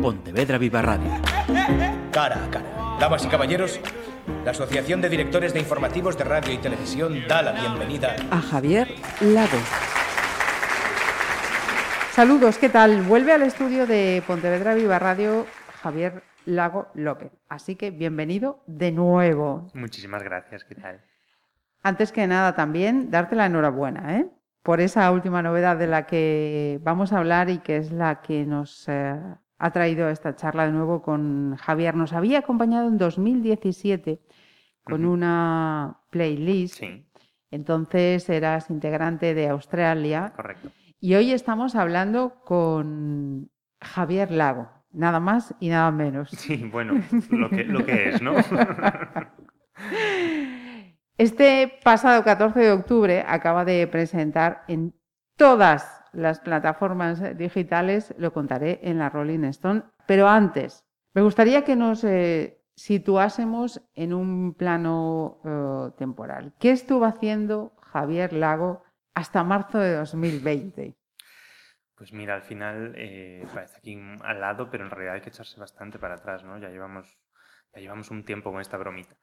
Pontevedra Viva Radio. Cara a cara. Damas y caballeros, la Asociación de Directores de Informativos de Radio y Televisión da la bienvenida a Javier Lago. Saludos, ¿qué tal? Vuelve al estudio de Pontevedra Viva Radio Javier Lago López. Así que bienvenido de nuevo. Muchísimas gracias, ¿qué tal? Antes que nada también darte la enhorabuena ¿eh? por esa última novedad de la que vamos a hablar y que es la que nos eh, ha traído esta charla de nuevo con Javier. Nos había acompañado en 2017 con una playlist. Sí. Entonces eras integrante de Australia. Correcto. Y hoy estamos hablando con Javier Lago, nada más y nada menos. Sí, bueno, lo que, lo que es, ¿no? Este pasado 14 de octubre acaba de presentar en todas las plataformas digitales, lo contaré en la Rolling Stone, pero antes, me gustaría que nos eh, situásemos en un plano eh, temporal. ¿Qué estuvo haciendo Javier Lago hasta marzo de 2020? Pues mira, al final eh, parece aquí al lado, pero en realidad hay que echarse bastante para atrás, ¿no? Ya llevamos, ya llevamos un tiempo con esta bromita.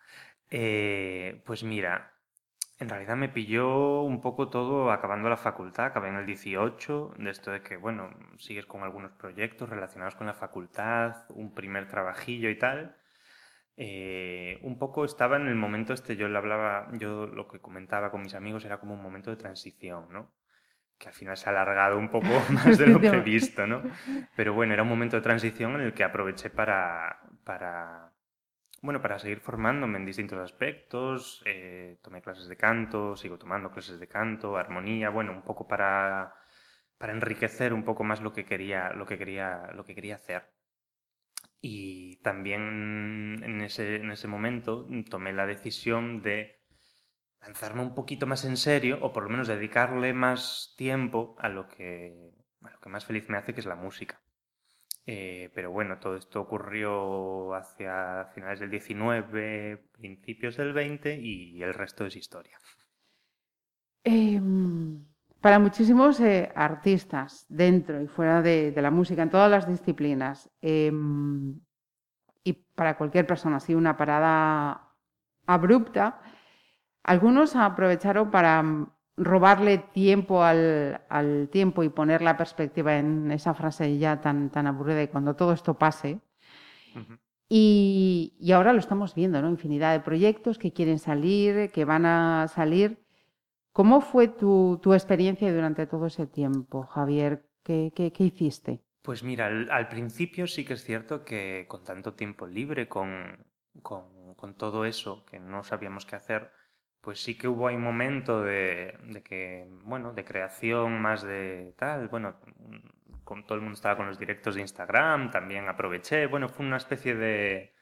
Pues mira, en realidad me pilló un poco todo acabando la facultad, acabé en el 18, de esto de que, bueno, sigues con algunos proyectos relacionados con la facultad, un primer trabajillo y tal. Eh, un poco estaba en el momento este, yo le hablaba, yo lo que comentaba con mis amigos era como un momento de transición, ¿no? Que al final se ha alargado un poco más de lo previsto, ¿no? Pero bueno, era un momento de transición en el que aproveché para, para bueno, para seguir formándome en distintos aspectos, eh, tomé clases de canto, sigo tomando clases de canto, armonía, bueno, un poco para, para enriquecer un poco más lo que quería, lo que quería, lo que quería hacer. Y también en ese, en ese momento tomé la decisión de lanzarme un poquito más en serio, o por lo menos dedicarle más tiempo a lo que, a lo que más feliz me hace, que es la música. Eh, pero bueno, todo esto ocurrió hacia finales del 19, principios del 20 y el resto es historia. Em, para muchísimos eh, artistas, dentro y fuera de, la música, en todas las disciplinas, em, y para cualquier persona, así una parada abrupta, algunos aprovecharon para robarle tiempo al, tiempo y poner la perspectiva en esa frase ya tan, tan aburrida de cuando todo esto pase. y, ahora lo estamos viendo, ¿no? Infinidad de proyectos que quieren salir, que van a salir. ¿Cómo fue tu, experiencia durante todo ese tiempo, Javier? ¿Qué, hiciste? Pues mira, al, principio sí que es cierto que con tanto tiempo libre, con, con todo eso que no sabíamos qué hacer, pues sí que hubo ahí un momento de, que, bueno, de creación más de tal, bueno, con todo el mundo estaba con los directos de Instagram, también aproveché, bueno, fue una especie de...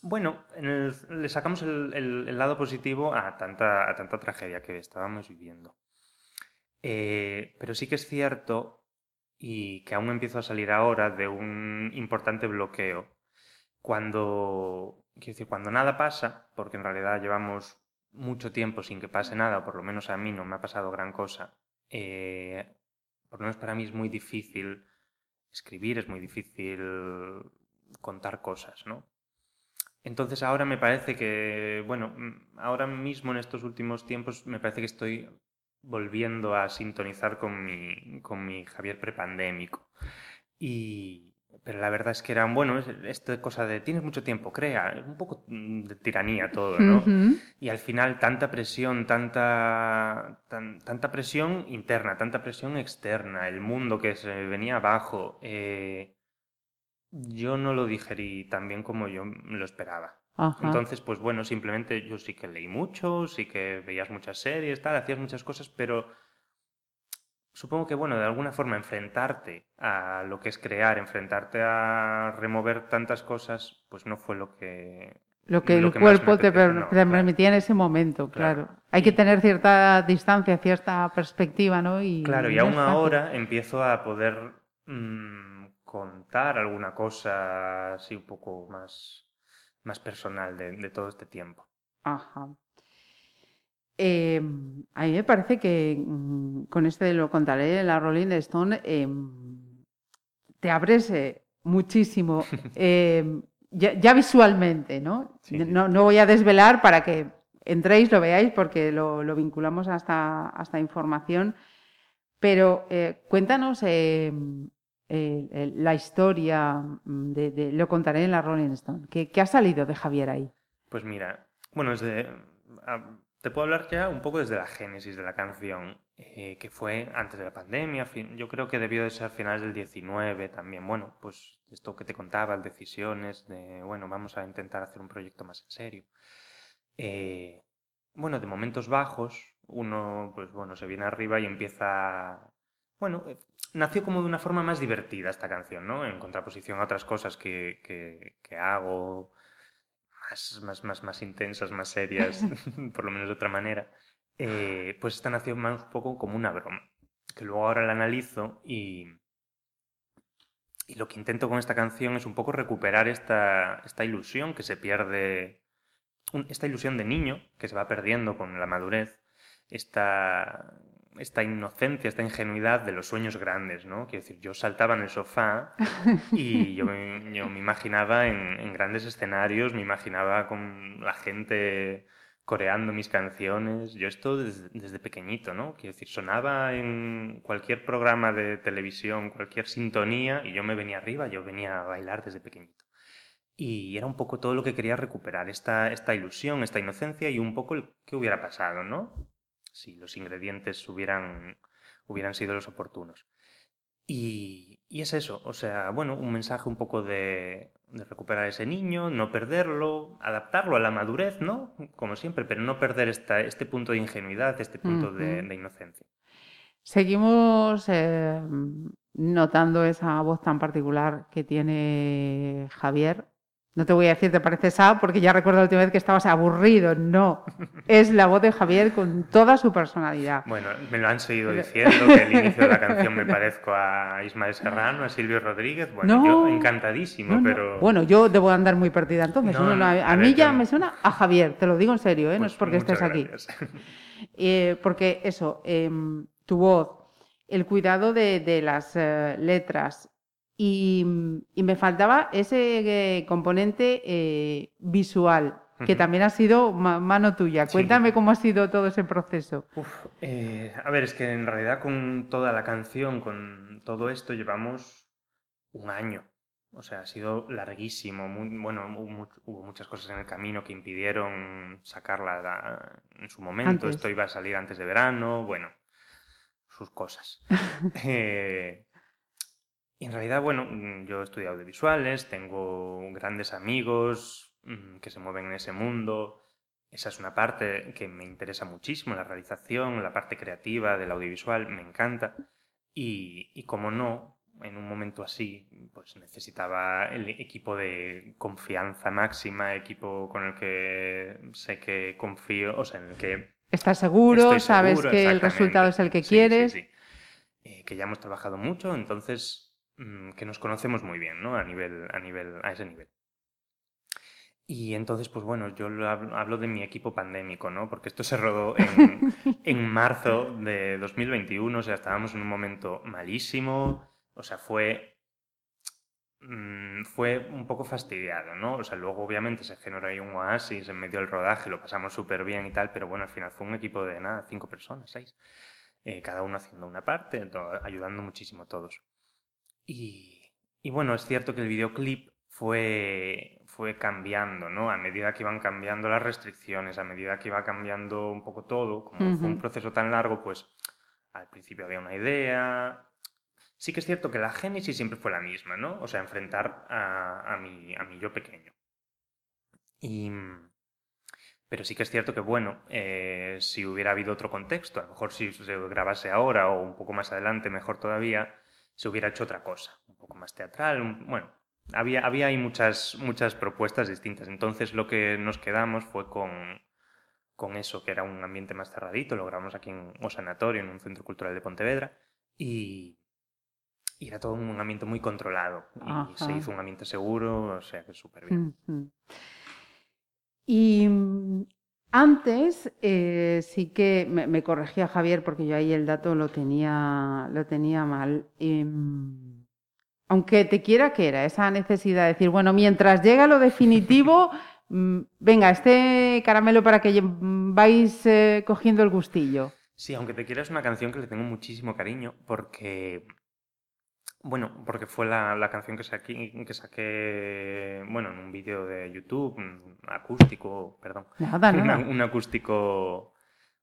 Bueno, le sacamos el, lado positivo a tanta, a tanta tragedia que estábamos viviendo. Eh, pero sí que es cierto, y que aún empiezo a salir ahora, de un importante bloqueo. Cuando, quiero decir, cuando nada pasa, porque en realidad llevamos mucho tiempo sin que pase nada, o por lo menos a mí no me ha pasado gran cosa, eh, por lo menos para mí es muy difícil escribir, es muy difícil contar cosas, ¿no? Entonces ahora me parece que, bueno, mm, ahora mismo en estos últimos tiempos me parece que estoy volviendo a sintonizar con mi, con mi Javier prepandémico. Y, pero la verdad es que eran, bueno, esta cosa de tienes mucho tiempo, crea, un poco mm, de tiranía todo, ¿no? Y al final tanta presión, tanta, tanta presión interna, tanta presión externa, el mundo que se venía abajo, eh, yo no lo digerí tan bien como yo lo esperaba. Entonces, pues bueno, simplemente yo sí que leí mucho, sí que veías muchas series, tal, hacías muchas cosas, pero supongo que, bueno, de alguna forma enfrentarte a lo que es crear, enfrentarte a remover tantas cosas, pues no fue lo que... Lo que el cuerpo te, permitía en ese momento, claro. Hay que tener cierta distancia, cierta perspectiva, ¿no? Y claro, y aún ahora empiezo a poder mm, contar alguna cosa así un poco más, más personal de, de todo este tiempo. Ajá. Eh, a mí me parece que mm, con este lo contaré en la Rolling Stone, em, te abres eh, muchísimo, eh, ya, visualmente, ¿no? ¿no? ¿no? voy a desvelar para que entréis, lo veáis, porque lo, vinculamos hasta, esta información, pero eh, cuéntanos eh, la historia, mm, de, lo contaré en la Rolling Stone. ¿Qué, ¿Qué, ha salido de Javier ahí? Pues mira, bueno, desde, te puedo hablar ya un poco desde la génesis de la canción, eh, que fue antes de la pandemia, yo creo que debió de ser finales del 19 también. Bueno, pues esto que te contaba, decisiones de, bueno, vamos a intentar hacer un proyecto más en serio. Eh, bueno, de momentos bajos, uno, pues bueno, se viene arriba y empieza... Bueno, eh, nació como de una forma más divertida esta canción, ¿no? En contraposición a otras cosas que, que hago más, más, más, intensas, más serias, por lo menos de otra manera, eh, pues esta nació más un poco como una broma, que luego ahora la analizo y, y lo que intento con esta canción es un poco recuperar esta, esta ilusión que se pierde, esta ilusión de niño que se va perdiendo con la madurez, esta, esta inocencia, esta ingenuidad de los sueños grandes, ¿no? Quiero decir, yo saltaba en el sofá y yo me, imaginaba en, grandes escenarios, me imaginaba con la gente coreando mis canciones. Yo esto desde, pequeñito, ¿no? Quiero decir, sonaba en cualquier programa de televisión, cualquier sintonía y yo me venía arriba, yo venía a bailar desde pequeñito. Y era un poco todo lo que quería recuperar, esta, esta ilusión, esta inocencia y un poco el que hubiera pasado, ¿no? Si los ingredientes hubieran, hubieran sido los oportunos. Y, es eso, o sea, bueno, un mensaje un poco de, recuperar a ese niño, no perderlo, adaptarlo a la madurez, ¿no? Como siempre, pero no perder esta, este punto de ingenuidad, este punto de, inocencia. Seguimos eh, notando esa voz tan particular que tiene Javier no te voy a decir, te parece Sao, porque ya recuerdo la última vez que estabas aburrido. No, es la voz de Javier con toda su personalidad. Bueno, me lo han seguido diciendo, que al inicio de la canción me parezco a Ismael Serrano, a Silvio Rodríguez. Bueno, yo encantadísimo, pero... Bueno, yo debo andar muy perdida entonces. a, mí ya me suena a Javier, te lo digo en serio, ¿eh? no es pues porque estés aquí. Eh, porque eso, em, tu voz, el cuidado de, las eh, letras, y, me faltaba ese eh, componente eh, visual, que también ha sido mano tuya. Cuéntame cómo ha sido todo ese proceso. Eh, a ver, es que en realidad con toda la canción, con todo esto, llevamos un año. O sea, ha sido larguísimo. bueno, hubo, muchas cosas en el camino que impidieron sacarla en su momento. Esto iba a salir antes de verano. Bueno, sus cosas. en realidad, bueno, mm, yo he estudiado audiovisuales, tengo grandes amigos mm, que se mueven en ese mundo. Esa es una parte que me interesa muchísimo, la realización, la parte creativa del audiovisual, me encanta. Y, y como no, en un momento así, pues necesitaba el equipo de confianza máxima, equipo con el que sé que confío, o sea, en el que... Estás seguro, sabes que el resultado es el que quieres. Sí, eh, que ya hemos trabajado mucho, entonces Mm, que nos conocemos muy bien, ¿no? A nivel, a nivel, a ese nivel. Y entonces, pues bueno, yo hablo, de mi equipo pandémico, ¿no? Porque esto se rodó en, en, marzo de 2021, o sea, estábamos en un momento malísimo, o sea, fue, mm, fue un poco fastidiado, ¿no? O sea, luego obviamente se generó ahí un oasis en medio del rodaje, lo pasamos súper bien y tal, pero bueno, al final fue un equipo de nada, cinco personas, seis, eh, cada uno haciendo una parte, ayudando muchísimo a todos. Y, bueno, es cierto que el videoclip fue, fue cambiando, ¿no? A medida que iban cambiando las restricciones, a medida que iba cambiando un poco todo, como fue un proceso tan largo, pues al principio había una idea. Sí que es cierto que la génesis siempre fue la misma, ¿no? O sea, enfrentar a, a, mi, a mi yo pequeño. Y, pero sí que es cierto que, bueno, eh, si hubiera habido otro contexto, a lo mejor si se grabase ahora o un poco más adelante, mejor todavía, se hubiera hecho otra cosa, un poco más teatral, bueno, había, había ahí muchas, muchas propuestas distintas. Entonces lo que nos quedamos fue con, con eso, que era un ambiente más cerradito, lo grabamos aquí en O Sanatorio, en un centro cultural de Pontevedra, y, era todo un ambiente muy controlado. Y se hizo un ambiente seguro, o sea que súper bien. Y antes eh, sí que me, corregía Javier porque yo ahí el dato lo tenía, lo tenía mal. Em, aunque te quiera que era esa necesidad de decir, bueno, mientras llega lo definitivo, mm, venga, este caramelo para que vais eh, cogiendo el gustillo. Sí, aunque te quiera es una canción que le tengo muchísimo cariño porque bueno, porque fue la, la canción que saqué, que saqué, bueno, en un vídeo de YouTube, acústico, perdón. Nada, nada. Un, acústico,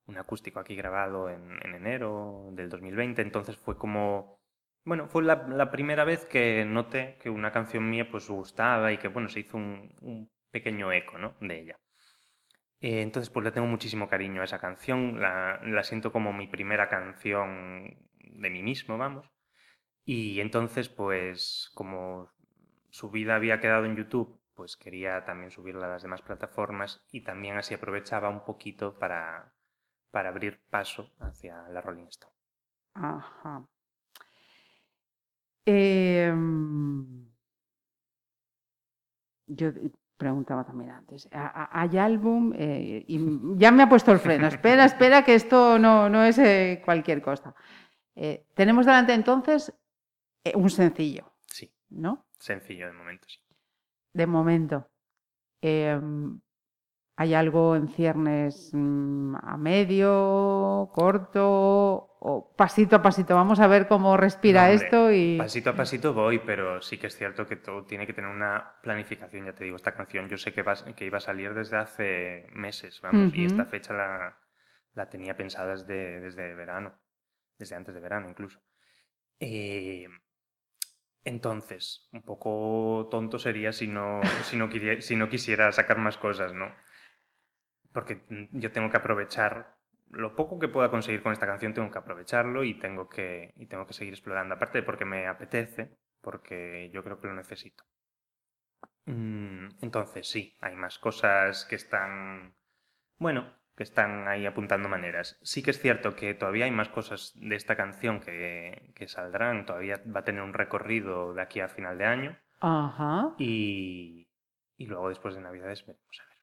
un acústico aquí grabado en, en, enero del 2020. Entonces fue como, bueno, fue la, la, primera vez que noté que una canción mía pues gustaba y que, bueno, se hizo un, un pequeño eco, ¿no? De ella. Eh, entonces, pues le tengo muchísimo cariño a esa canción. La, la siento como mi primera canción de mí mismo, vamos. Y entonces, pues como su vida había quedado en YouTube, pues quería también subirla a las demás plataformas y también así aprovechaba un poquito para, para abrir paso hacia la Rolling Stone. Ajá. Em, yo preguntaba también antes, ¿hay álbum? Eh, y ya me ha puesto el freno. Espera, espera, que esto no, no es eh, cualquier cosa. Eh, tenemos delante entonces un sencillo. Sí. ¿No? Sencillo de momento, sí. De momento. Em, ¿Hay algo en ciernes mm, a medio, corto o pasito a pasito? Vamos a ver cómo respira esto y... Pasito a pasito voy, pero sí que es cierto que todo tiene que tener una planificación. Ya te digo, esta canción yo sé que, que iba a salir desde hace meses, vamos, y esta fecha la, la tenía pensada desde, desde verano, desde antes de verano incluso. Eh, entonces, un poco tonto sería si no, si no, si no quisiera sacar más cosas, ¿no? Porque yo tengo que aprovechar lo poco que pueda conseguir con esta canción, tengo que aprovecharlo y tengo que, y tengo que seguir explorando. Aparte porque me apetece, porque yo creo que lo necesito. Mm, entonces, sí, hay más cosas que están, bueno, que están ahí apuntando maneras. Sí que es cierto que todavía hay más cosas de esta canción que, que saldrán, todavía va a tener un recorrido de aquí a final de año. Ajá. Y, y luego después de Navidades veremos a ver.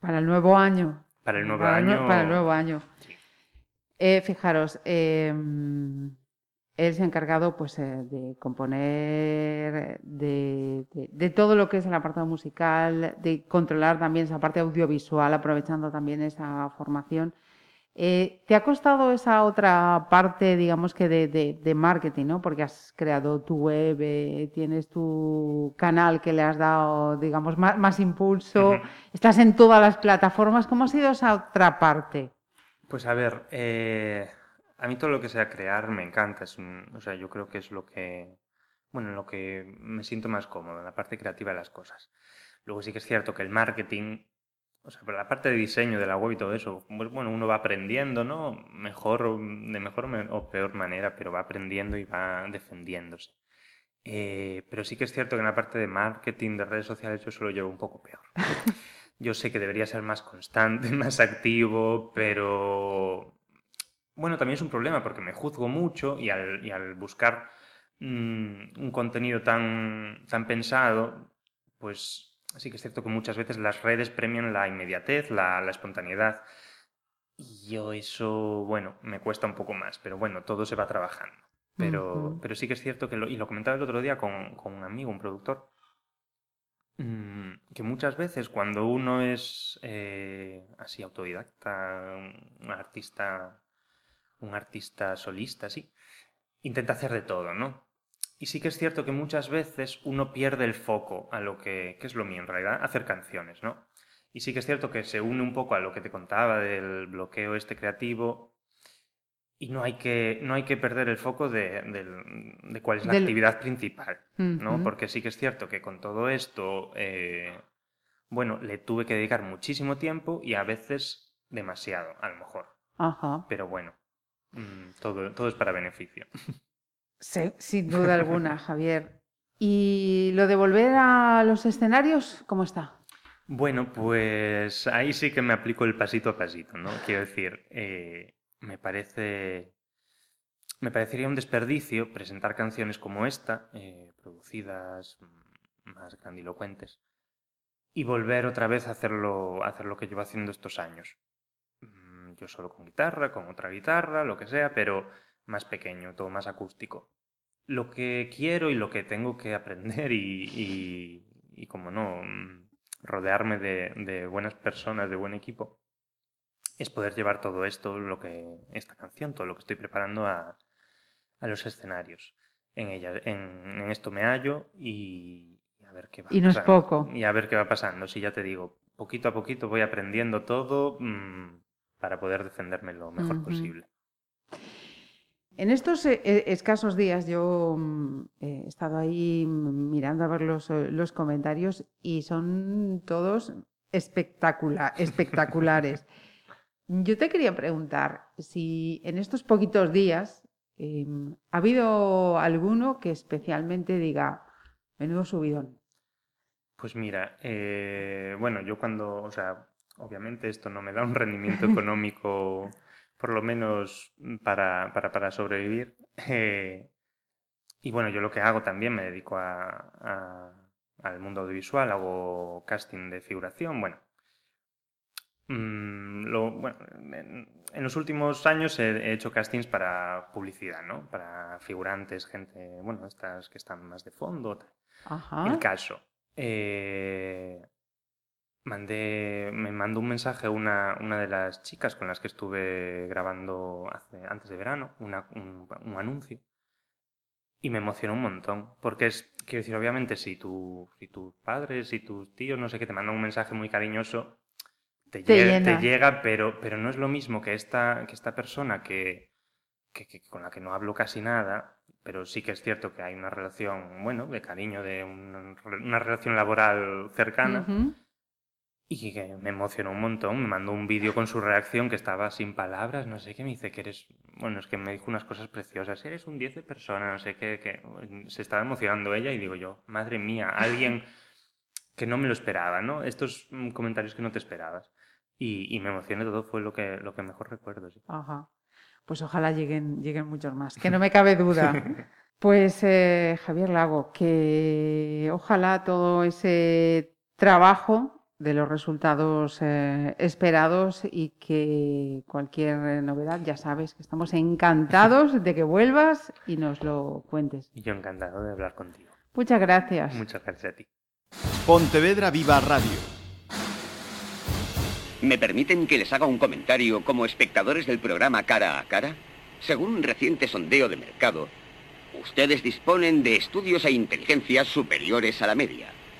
Para el nuevo año. Para el nuevo año. para el nuevo año. Eh, fijaros, eh, él se ha encargado pues, eh, de componer de, de, todo lo que es el apartado musical, de controlar también esa parte audiovisual, aprovechando también esa formación. Eh, ¿Te ha costado esa otra parte, digamos que de, de marketing, ¿no? Porque has creado tu web, eh, tienes tu canal que le has dado, digamos, más, más impulso, estás en todas las plataformas. ¿Cómo ha sido esa otra parte? Pues a ver, a mí todo lo que sea crear me encanta. Es o sea, yo creo que es lo que, bueno, en lo que me siento más cómodo, en la parte creativa de las cosas. Luego sí que es cierto que el marketing, o sea, pero la parte de diseño de la web y todo eso, pues bueno, uno va aprendiendo, ¿no? Mejor, de mejor o peor manera, pero va aprendiendo y va defendiéndose. Eh, pero sí que es cierto que en la parte de marketing, de redes sociales, yo solo llevo un poco peor. Yo sé que debería ser más constante, más activo, pero bueno, también es un problema porque me juzgo mucho y al, y al buscar mm, un contenido tan, tan pensado, pues sí que es cierto que muchas veces las redes premian la inmediatez, la, la espontaneidad. Y yo eso, bueno, me cuesta un poco más, pero bueno, todo se va trabajando. Pero, pero sí que es cierto que, lo, y lo comentaba el otro día con, con un amigo, un productor, mm, que muchas veces cuando uno es eh, así autodidacta, un artista un artista solista, sí, intenta hacer de todo, ¿no? Y sí que es cierto que muchas veces uno pierde el foco a lo que, es lo mío en realidad, hacer canciones, ¿no? Y sí que es cierto que se une un poco a lo que te contaba del bloqueo este creativo y no hay que, no hay que perder el foco de, cuál es la actividad principal, ¿no? Porque sí que es cierto que con todo esto, eh, bueno, le tuve que dedicar muchísimo tiempo y a veces demasiado, a lo mejor. Ajá. Pero bueno, Mm, todo, todo es para beneficio. Sí, sin duda alguna, Javier. ¿Y lo de volver a los escenarios, cómo está? Bueno, pues ahí sí que me aplico el pasito a pasito, ¿no? Quiero decir, eh, me parece. Me parecería un desperdicio presentar canciones como esta, eh, producidas más grandilocuentes, y volver otra vez a hacerlo, a hacer lo que llevo haciendo estos años yo solo con guitarra, con otra guitarra, lo que sea, pero más pequeño, todo más acústico. lo que quiero y lo que tengo que aprender y, y, como no, mm, rodearme de, de, buenas personas, de buen equipo, es poder llevar todo esto, lo que esta canción, todo lo que estoy preparando a, a los escenarios. En ella, en, esto me hallo y, a ver qué va. Y no es poco. Y a ver qué va pasando. Si ya te digo, poquito a poquito voy aprendiendo todo mm, para poder defenderme lo mejor posible. En estos eh, eh, escasos días yo mm, he estado ahí mirando a ver los, eh, los comentarios y son todos espectacular, espectaculares. yo te quería preguntar si en estos poquitos días em, ha habido alguno que especialmente diga, menudo subidón. Pues mira, bueno, yo cuando, o sea, obviamente esto no me da un rendimiento económico por lo menos para, para, para sobrevivir. Eh, y bueno, yo lo que hago también me dedico a, al mundo audiovisual, hago casting de figuración, bueno. Mm, lo, bueno en, los últimos años he, hecho castings para publicidad, ¿no? Para figurantes, gente, bueno, estas que están más de fondo. Ajá. El caso. Eh, mandé, me mandó un mensaje una, una de las chicas con las que estuve grabando hace, antes de verano, una, un, un, anuncio. Y me emocionó un montón, porque es, quiero decir, obviamente, si, tu, si tus padres, si tus tíos, no sé qué, te mandan un mensaje muy cariñoso, te, llega, te llega, pero, pero no es lo mismo que esta, que esta persona que, que, que, con la que no hablo casi nada, pero sí que es cierto que hay una relación, bueno, de cariño, de una relación laboral cercana. Y que me emocionó un montón, me mandó un vídeo con su reacción que estaba sin palabras, no sé qué, me dice que eres, bueno, es que me dijo unas cosas preciosas, eres un 10 de persona, no sé qué, que se estaba emocionando ella y digo yo, madre mía, alguien que no me lo esperaba, ¿no? Estos mm, comentarios que no te esperabas. Y, y me emocioné todo, fue lo que, lo que mejor recuerdo. Sí. Ajá. Pues ojalá lleguen, lleguen muchos más, que no me cabe duda. Pues eh, Javier Lago, que ojalá todo ese trabajo de los resultados eh, esperados y que cualquier novedad, ya sabes que estamos encantados de que vuelvas y nos lo cuentes. Y yo encantado de hablar contigo. Muchas gracias. Muchas gracias a ti. Pontevedra Viva Radio. ¿Me permiten que les haga un comentario como espectadores del programa Cara a Cara? Según un reciente sondeo de mercado, ustedes disponen de estudios e inteligencias superiores a la media.